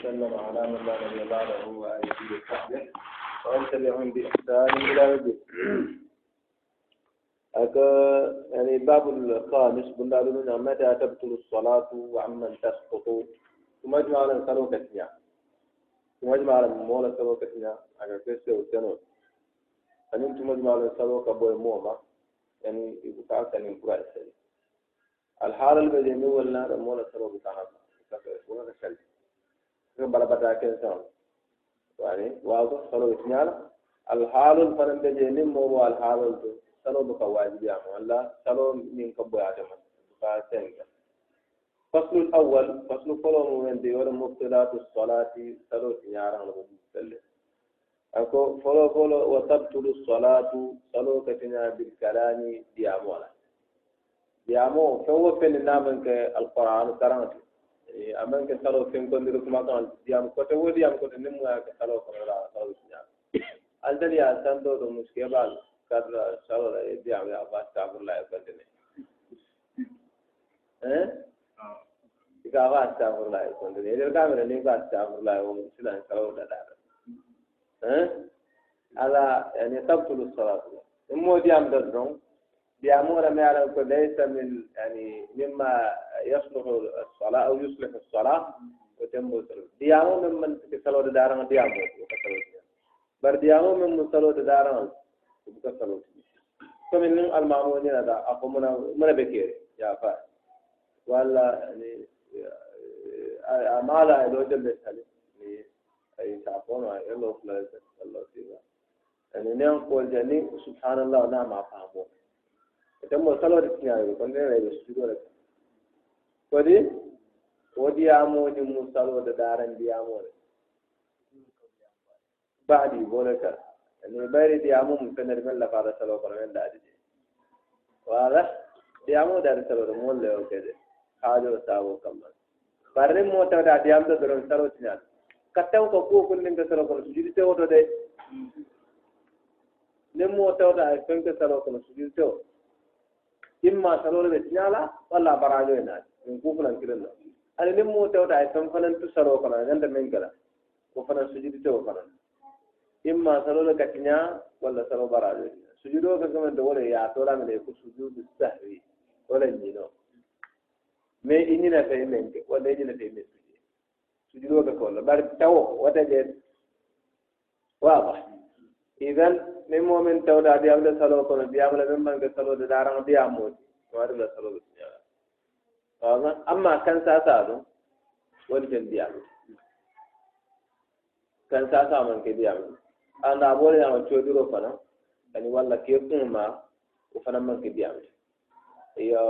وسلم على من لا نبي بعده وآله وصحبه ومن تبعهم بإحسان إلى يوم يعني الباب الخامس قلنا لنا متى تبطل الصلاة وعمن تسقط. ثم أجمع على كثيرا ثم أجمع على مولى الصلاة كثيرا أكا كسر وسنون أن ثم أجمع على الصلاة كبوي موما. يعني يبقى كان ينقرأ السلي الحال البدني ولا مولى الصلاة بتاعنا. ولا كسر بلا بتا كنسان يعني واضح؟ صلو اسميانا الحال الفرن بجيني مو الحال صلو بك واجب يا ولا صلو من كبو يا فاسنك فصل الأول فصل فلو من دي ولا مبطلات الصلاه صلو اسميانا المسلم أكو فلو فلو وتبطل الصلاة. صلو كتنا بالكلام ديامولا ديامو فهو في النامن القرآن كرامته. Aman ke salo fen ko ndiru kuma kan diam ko te wodi am ko te nimu ya ke salo ko la salo nya aldali ya sando do muske bal kadra salo la diam ya ba ta bur la ko te ne eh ika ba ta bur la ko te ne der kamera ne ba ta bur la ko silan salo da da eh ala yani tabtulu salat mo diam da don بيامون ما يعلم ليس من يعني مما يصلح الصلاة أو يصلح الصلاة وتم الصلاة بيامون من من صلاة دارنا بيامون بر بيامون من صلاة دارنا وكسلوا فمن المعمولين هذا أقو منا منا بكير يا فا ولا يعني ما لا يلوجل بسالي أي تعفون الله فلا الله فيها يعني نعم قول جاني سبحان الله نعم أفهمه temmo salode tiñayo ko ndene ko diyamonin musalo da daren diyamonin ba di bonakar. Ne bari diyamu musanar min lafa da salo kwarmen da adije wala diyamu da da salo da mola yau ke da kajo sabo kamar. Barrin mota da diyam da duron salo tinya kattaw ko ko kullin da salo kwarmen su jiri te wato dai. Ne mota da ai fenka salo kwarmen su jiri te imma salo da tinya la wala barajo ina. In kirin ani nin mu tewta ay fen fanan tu saro kono ganda men kala ko fanan sujudi tewo fanan imma salole ka tiña walla salo barajo e sujudo ka kamen de wole ya tolamine ko sujudu sahwi wala ñino mais i ñina fey men ke walla i ñina fey men sujudi sujudo ka kolla bari tawo wata ƴeen waaba idan min momin tawda diyamde salo kono diyamla min manke salode darang diyamodi waɗula saloɓe tiñaga wama amma kan sasa ɗum woni ken diyamde kan sasa manke diyamde anda ɓooleyama coɗiro fana ani walla ke kuma o fana manke diyamde yo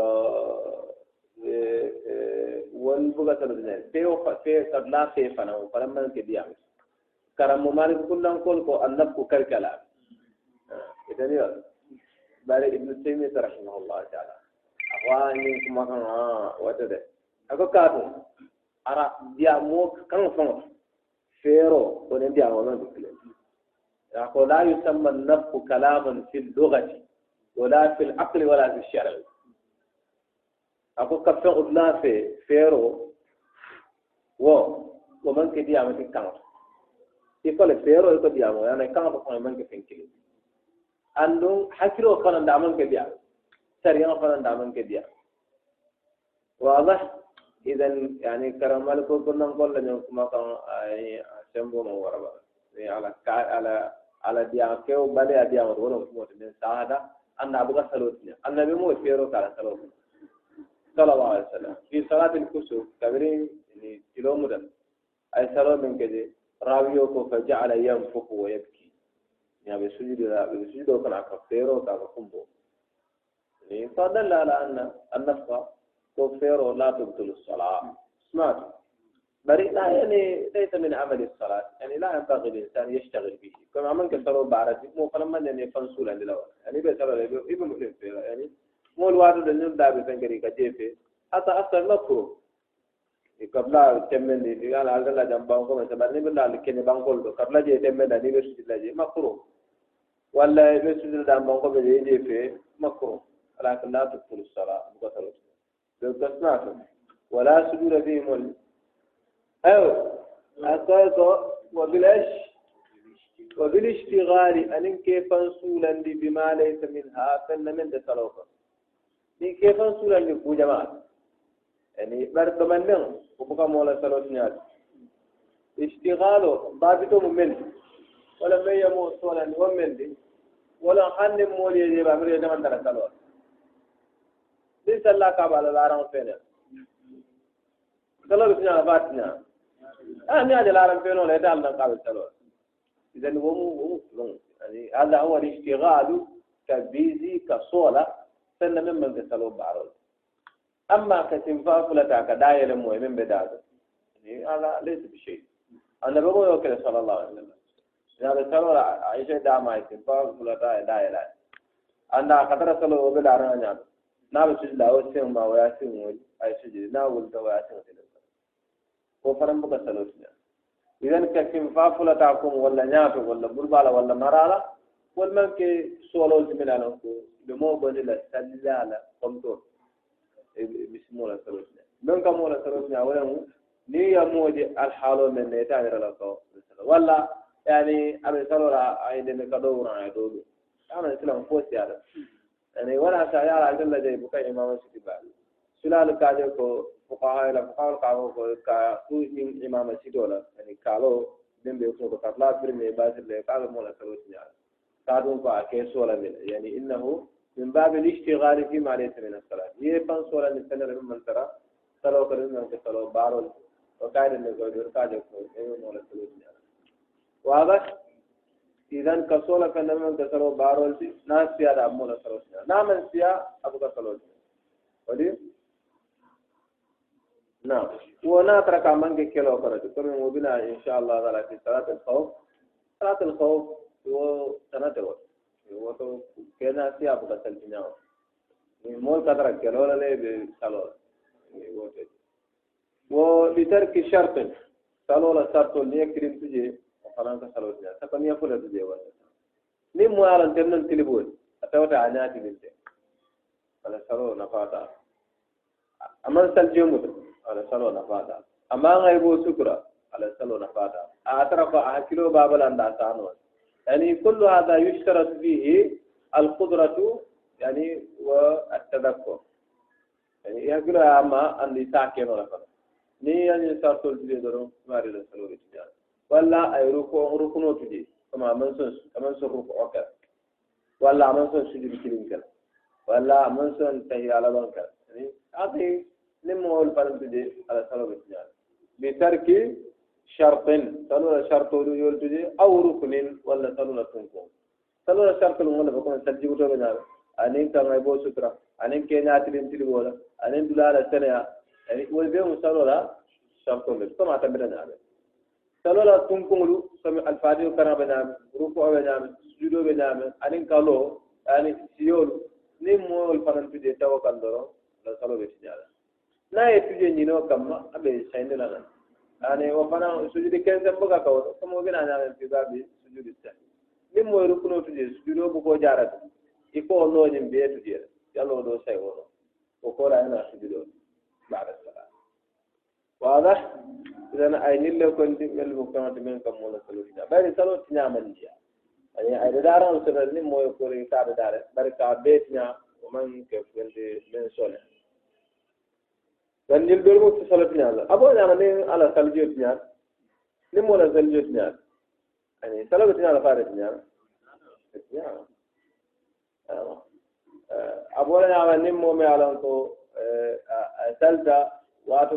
won buga salode nen fe o fe fana o fana manke diyamde karammo malik kullankol ko annabku karkalaɓe إذن يقول بل ابن تيمية رحمه الله تعالى أخواني كما كان وتده أكو كاتو أرى ديا موك كان فمر فيرو ونين ديا ولون بكلم يقول لا يسمى النفق كلاما في اللغة ولا في العقل ولا في الشرع أكو كفن أدلا في فيرو و ومن كدي عمتي كان يقول فيرو يقول ديا مو يعني كان بقول من كفن كلمة andun hakkilo fana daman ke biya sariya fana daman ke biya واضح؟ إذا يعني كرم مالك كنا نقول لهم كما كان سمبو من وربا على على على ديا كيو بالي ديا ورون كما من ساعده ان أبو سلوتني النبي مو فيرو قال سلوت صلى الله عليه وسلم في صلاة الكسوف كبرين يعني كيلومتر أي سلام من كده؟ راويو فجعل ينفخ ويبكي. يعني بسجد بسجد وكان كفير وكان كمبو فدل على أن النفقة كفير لا تبطل الصلاة. سمعت بري لا يعني ليس من عمل الصلاة. يعني لا ينبغي الإنسان يشتغل به. كما من كسروا بعرف مو فلما يعني فنسولا للأول يعني بيسروا ابن مسلم يعني مو الوارد اللي نبدأ بفنكري كجيفي حتى أصلا مكروه kabla temmendi ni ala alda jam banko ma sabani billa al kene bankol do kabla je temmenda ni be sujud laje makruh ولا يسجد دام بانكو بيجي في مكروه ولكن لا تبطل الصلاة بطل بالقسماتهم ولا سجود فيهم ال... أو أتيت وبالإيش وبالاشتغال أن كيف أنصولا بما ليس منها فإن من ذا تلوك كيف أنصولا لكو جماعة يعني مرد من من وبقى مولا سلوك نياد اشتغاله بابته ممن ولم يموت صولا ومن ولا حن مولي يجيب أمر يجيب أن ترى تلوك ka bala laran fene salot nya batnya ah ni aja laran fene wala dal nan ka salot idan womu womu yani hada huwa al-ishtighalu كبيزي كصولة سنة من من تسلو بارول أما كتنفا فلتا كداية لموي من بداده يعني هذا ليس بشيء. أنا بقول يوكل صلى الله عليه وسلم. هذا سلو عيشة داما يتنفا فلتا داية لا. أنا خطر سلو na ba da awar cin ma waya cin wani a yi shujiri na wulta waya cin wani ko faran buka saloti ne. Idan ka kin fafula ta kuma walla nyato walla burbala walla marala wal ke solo timina no ko be mo boni la sallala kom to bismillah e, e, saloti ne. Don ka mo la saloti ne wala mu ni ya moje al halo men ne ta rala ko walla yani abe salora ay de ka do wura do do ana islam ko siyada يعني ولا سايا على جل جاي بكاي إمام سيدي بعد. سلال كاجو كو فقهاء لا فقهاء كاو كو كا تو إمام سيدي ولا. يعني كالو دم بيكو كتلا برمي باسل كالو مولا سلوسنا كادون فاكيس ولا من. يعني إنه من باب الاشتغال فيما ليس من الصلاة. هي بان صورة نسنة من ترى. صلوا كرنا من صلوا بارول إذا كسولة كنا من صلوا بارول دي ناس سيا مولا سلوك نعم سيا أبو كسلوك ودي؟ نعم. ونا ترى كمان كيلو كرة كم مبينا إن شاء الله تعالى في صلاة الخوف صلاة الخوف هو سنة الوقت. woto kena siya buka saltinyawo ni mol katara kelola le be salola ni wote wo litarki shartin salola sartol ni kirim tuje fanan ka salo tinya saka ni fula tuje wa ni mo alan tennan tilibol atawta anyati binte ala salo na fata aman sal jomut ala salo na fata amma ngai bo sukura ala salo na fata a tara ko a kilo babala nda sano يعني كل هذا يشترط فيه القدرة يعني والتذكر يعني يقول أما أن يتاكين ولا فلا ni yani sartol tuje doron mari da salo da ولا أي ركوع ركن وتجي كما من سن كما سن ركوع كلا ولا من سن سجود كلين كلا ولا من سن تهي على بان كلا يعني هذه نمو الفرن تجي على سلو بتجار بترك شرط سلو الشرط ولو يول تجي أو ركن ولا سلو الركن سلو الشرط المول بكون سجود تجار أنين ترى يبوا سكرة أنين كينا تبين تلبولا أنين دلالة سنة يعني والبيوم سلو لا شرط مش كم عتبرنا عليه salola tunkuŋolu komi alfadiyo kana be ñaami rukuo be ñaami sujudo be ñaami aniŋ kaloo ani siyolu niŋ moolu fanaŋ tuje tawo kaŋ doroŋ la salo be tiña la ye tuje ñinoo kamma a be sayindi la naŋ ani wo fanaŋ sujudi kenseŋ buka kawoto komi wo bena ñaami fiba bi sujudi sa niŋ moolu rukunoo tuje sujudo bukoo jaarati i ko nooñiŋ bee tuje la yalla wo doo sayi wono wo koola ina sujudoo salam waadah sidana ay nille konti mel mo kamata men kam mola salotida ɓayde salo tiñamandiya ani ayde daran sotal ni moyo kori kaɗa dare ɓari ka be tiña oman ke fende men sone tan ñil dorgo to salo tiñala abo ñama ni ala saljo tiñal ni mola saljo tiñal ani salogo tiñala faade tiñal tiñama abo ñama ni momi alan ko eh, salta wato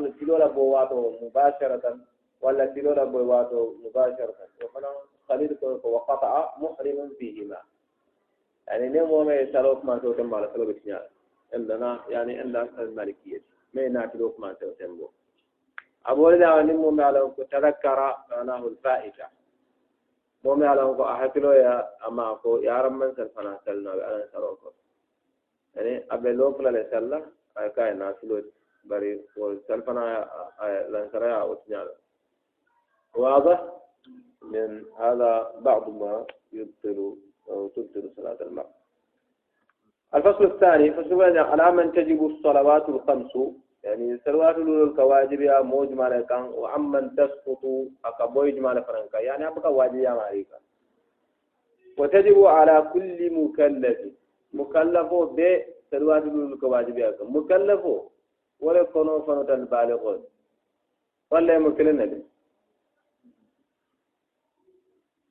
mubasharatan wala tilola bo wato mubasharatan wa fana khalid ko wa qata'a muhriman fihima يعني نيم وما يسالوك ما توتم على سلوك نيال عندنا يعني عند المالكية. ما ناتلوك ما تنبو أبو لنا نمو معلم تذكر معناه الفائدة مو معلم كو أحكلو يا أما كو يا رب من سلفنا سلنا بأنا سروكو يعني أبي لوك لا لسلا بري وسلفنا لنسرا وتنيال واضح؟ من هذا بعض ما يبطل أو تبطل صلاة المغرب الفصل الثاني فصل على من تجب الصلوات الخمس يعني سلوات لول كواجب يا موج مال كان وعمن تسقط أكبوج مال فرنكا يعني أبقى واجب يا مالك. وتجب على كل مكلف مكلف ب سلوات لول كواجب يا مكلف ولا كونو فنو تنبالغ ولا مكلنا دي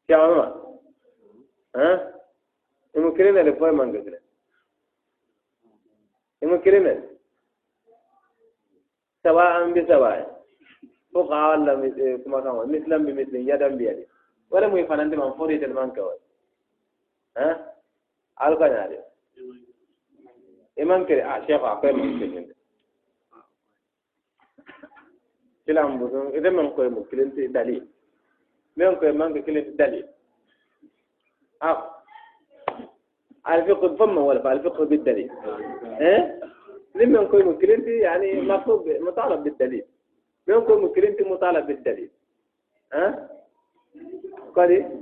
يا عمر ها مكلنا اللي فوق من قدره مكلنا سواء بسواء فقع ولا كما كان مثلا بمثل يدا بيد ولا مو يفنان دي من فوري تلمان كوي ها كان عليه إمام كري آه شيخ أقوى من كلام بزون إذا من كوي مكلين دليل من كوي من كلين دليل آه الفقه فما ولا الفقه بالدليل ها لما نكون مكلنتي يعني مطلوب مطالب بالدليل لما نكون مكلنتي مطالب بالدليل ها قال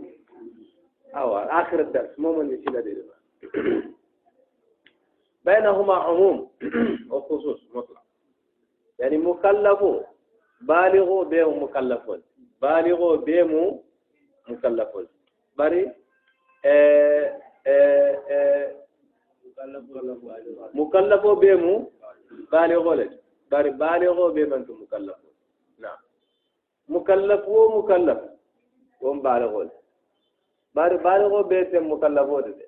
أو آخر الدرس مو من يشيل دليل بينهما عموم وخصوص مطلق يعني baligho be mukallafun. Baligho be mukallafun. Bari eh eh eh mukallafo be mu le. Bari baligho be man to na. Mukallaf wo mukallaf. Won baligho bari baligho be te mukallafo de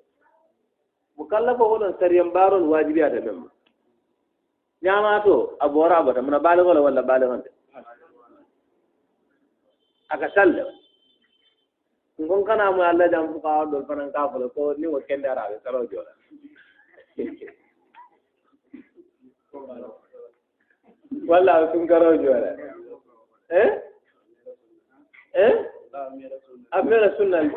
mukallafo wonon sariyan baron wajibi ata memma. Ñamato a bora muna baligho le walla kana mu allah jam fuka dol fanan ka folo ko ni wo kende arabe saro jola walla sun karo jora eh eh amira sunan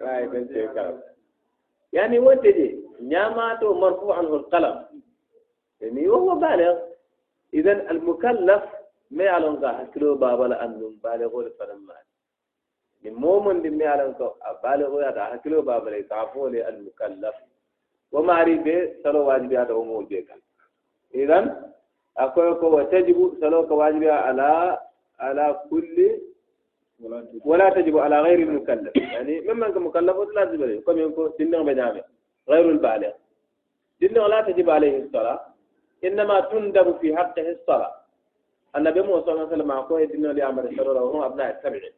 rai ben ce karo يعني وددي نعماته مرفوع عنه القلم يعني وهو بالغ إذا المكلف ما يعلم ذا كيلو بابا لأنه بالغ ولا فلما ni momon di mi alan ko abale o yata hakilo babale ka fole al mukallaf. Wa mari be salo wajibi ata o mo be kan idan akoy ko wa tajibu salo ko wajibi ala ala kulli ولا تجب على غير المكلف يعني ممن كمكلف لا تجب عليه كم يكون سنه بنامه غير البالغ سنه لا تجب عليه الصلاة إنما تندب في حقه الصلاة النبي صلى الله عليه وسلم أقول دينه لأمر الصلاة وهم أبناء السبعين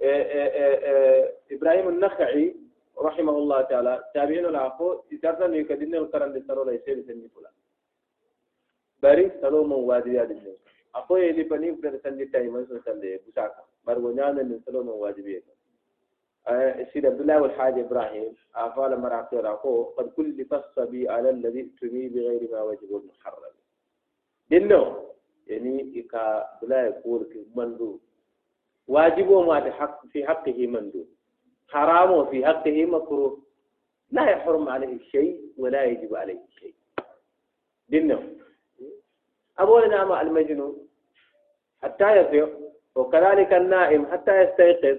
إيه، إيه، إيه، إبراهيم النخعي رحمه الله تعالى تابعين العفو يترسل يكدين القرن لسرو لا يسير سنجي فلا wajibi adi ne akwai yeli bani fere sandi tay man so sande busaka bar wonyana min salo mon wajibi سيد عبد الله والحاج إبراهيم أفعل مرة أخو قد كل فصبي على الذي تمي بغير ما وجب المحرم. دينو يعني إكا بلا يقول كمندو واجبه ما في حقه مندوب. حرامه في حقه مكروه. لا يحرم عليه شيء ولا يجب عليه شيء. دينه. أبو نعم المجنون. حتى يفيق وكذلك النائم حتى يستيقظ.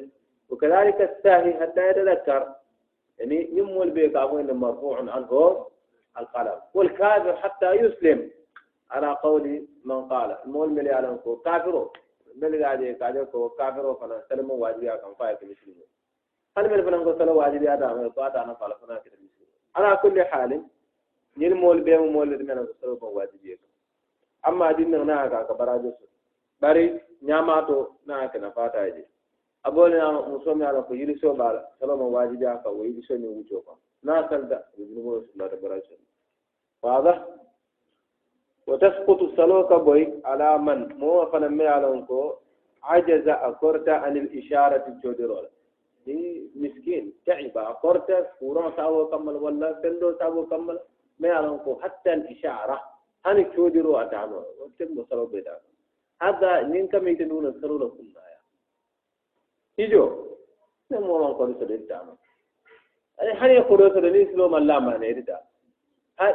وكذلك الساهي حتى يتذكر. يعني يمول بيك أبوين مرفوع عنه القلم والكافر حتى يسلم. ala qawli man qala moolu mel ye ko kafiro mel ga je ko kafiro fana salmo wajibiya kan fa yake misilimo hali mel fana ko salo wajibiya da ma ko ata na fala fana ke misilimo ala kulli halin ñin moolu be mo moolu de mena ko salo bon wajibiya kan amma din na ka na na fata je abole na muso mi ala ko yiri so bala salo mo wajibiya ka wo yiri so ni wujo ko na salda yiri mo su la da barajo wadah وتسقط السلوك بوي على من؟ مو فنمي على عجز أكورتا عن الإشارة الجودرول. دي مسكين. تعب أكورتا فورا ساو كمل ولا سندو ساو كمل. ما على حتى الإشارة. هني جودرو أتعمل؟ وتم سلو بيتا هذا نينك ميتنون سلو لكم يا هيجو نمو ما نقول سلو تعمل هني خروج سلو نيسلو ملا ما نيرتا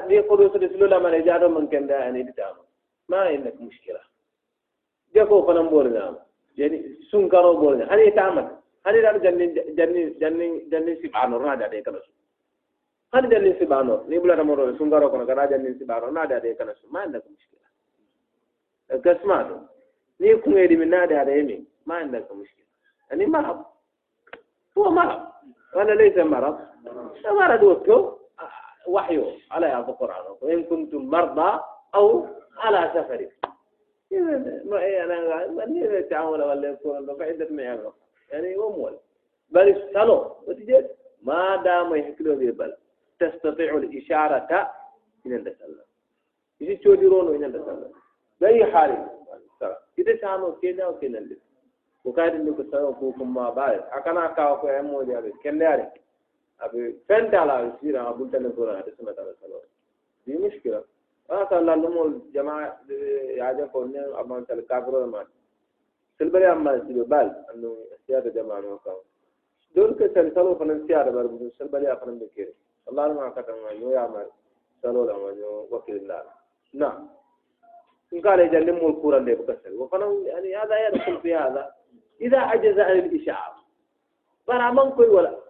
دي قدو سد سلولا من جارو من كان ده يعني دتام ما عندك مشكلة جاكو فنم بولنا يعني سنكرو بولنا هني تعمل هني دار جنن جنن جنن جنن سبحان الله ده كلا hani jannin sibano ni bulata moto sungaro kono kana jannin sibano na da de kana su ma inda mushkila gasma do ni kungedi min na da da yemi ma inda mushkila yani marab هو مرض ولا ليس مرض مرض وكو وحيه على هذا القرآن. وإن كنتم مرضى أو على سفر. إذا أنا من التعامل ولا يكون فعدة ما يعني أمول بل السلو وتجد ما دام يحكلوا بالبل تستطيع الإشارة إلى التسلم يجي توديرون إلى التسلم بأي حال؟ إذا كانوا كذا وكذا وكاد إنك سيكون ما بعد أكنا كاوكو أمو جابي كنداري أبي فنت على سيرة أبو تنقول هذا سمعت على سلام دي مشكلة. أنا صار لهم الجماعة يعجب كونين أبان تل كافرو ما سلبري أما سيبه بال أنه سيادة جماعة نوكاو دول كسر سلو فنن سيادة بربو سلبري أفنن بكير. الله ما كتم يو يعمل سلو لما يو وكيل الله نعم. إن قال يجلموا الكورة اللي بكسر. وفنن يعني هذا يدخل في هذا. إذا عجز عن الإشعاع برا من كل ولا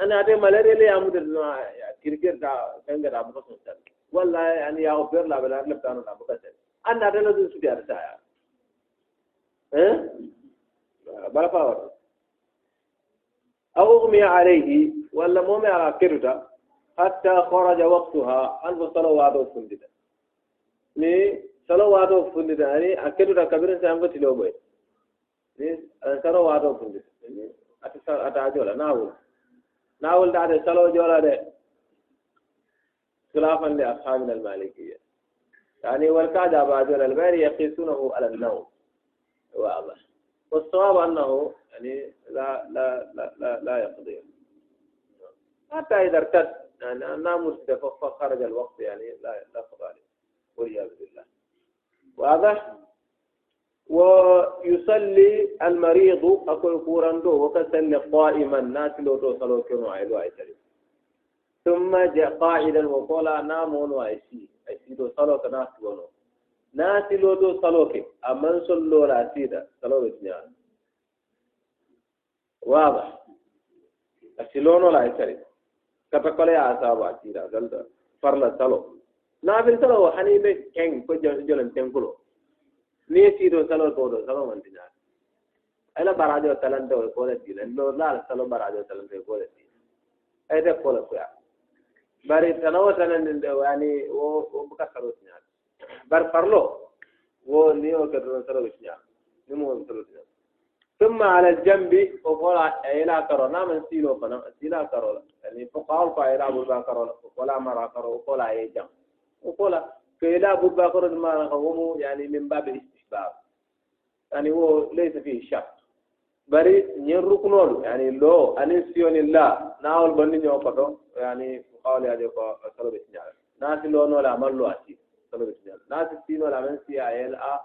أنا أتى ملاريا لي أمود كريكير تا كان قد أبغى سنتر والله يعني يا أوبر لا بلا لا بتاعنا لا بقى سنتر أنا أتى لازم سبي أرسايا ها برا فاور أو أغمي عليه ولا مو على كرتا حتى خرج وقتها أن صلوات وفندتا ni صلوات وفندتا يعني أكيد كبير سامك تلو بيت ni saro wato kundi ata ata jola nawul da de salo jola de خلافا لأصحابنا المالكية. يعني والكاد بعد الباري يقيسونه على النوم. واضح. والصواب أنه يعني لا لا لا لا, لا يقضي. حتى إذا ارتد يعني نام فخرج الوقت يعني لا لا قضاء والعياذ بالله. واضح؟ ويصلي المريض أكل كورندو وكسل قائما ناس لو توصلوا كنوا عيدوا عيسري ثم جاء قاعدا وقال نامون وعيسي عيسي دو صلوا كناس ونو. ناس لو توصلوا كي. أمن صلوا لا سيدا. صلوا بسنيان. واضح. أسلونو لا عيسري كتقول يا أصابع سيدا قلت فرلا صلوا. نافل صلوا. حنيبه كين. كجل جلن تنكلو نسيرو سلو بودو سلو مانتينا أنا براجو تلنت هو كولا تيلا نور لا سلو براجو تلنت هو كولا تيلا أي ده كولا كويا باري سلو تلنت هو يعني هو هو بكا سلو تنيا بار فرلو هو نيو كتر سلو تنيا نمو سلو تنيا ثم على الجنب وقال إلى كرو نام سيلو فنا سيلا كرو يعني فقال فايرا بوزا كرو وقال مرا كرو وقال أي جنب وقال كيدا بوبا كرو ما هو يعني من باب الاستثناء الاستحباب يعني هو ليس فيه شك. بري نين ركنون يعني لو أنسيون الله ناول بني نيو يعني قال يا جوكا صلوا بسم الله ناس لو نول عمل لو أسي صلوا بسم الله ناس سين ولا من سي اي إل أ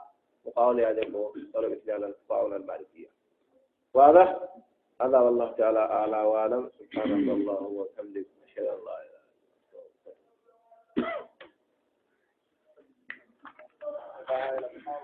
وقال يا جوكا صلوا بسم الله الفاول المالكية. واضح؟ هذا والله تعالى أعلى وأعلم. سبحان الله وحمده ما شاء الله Gracias.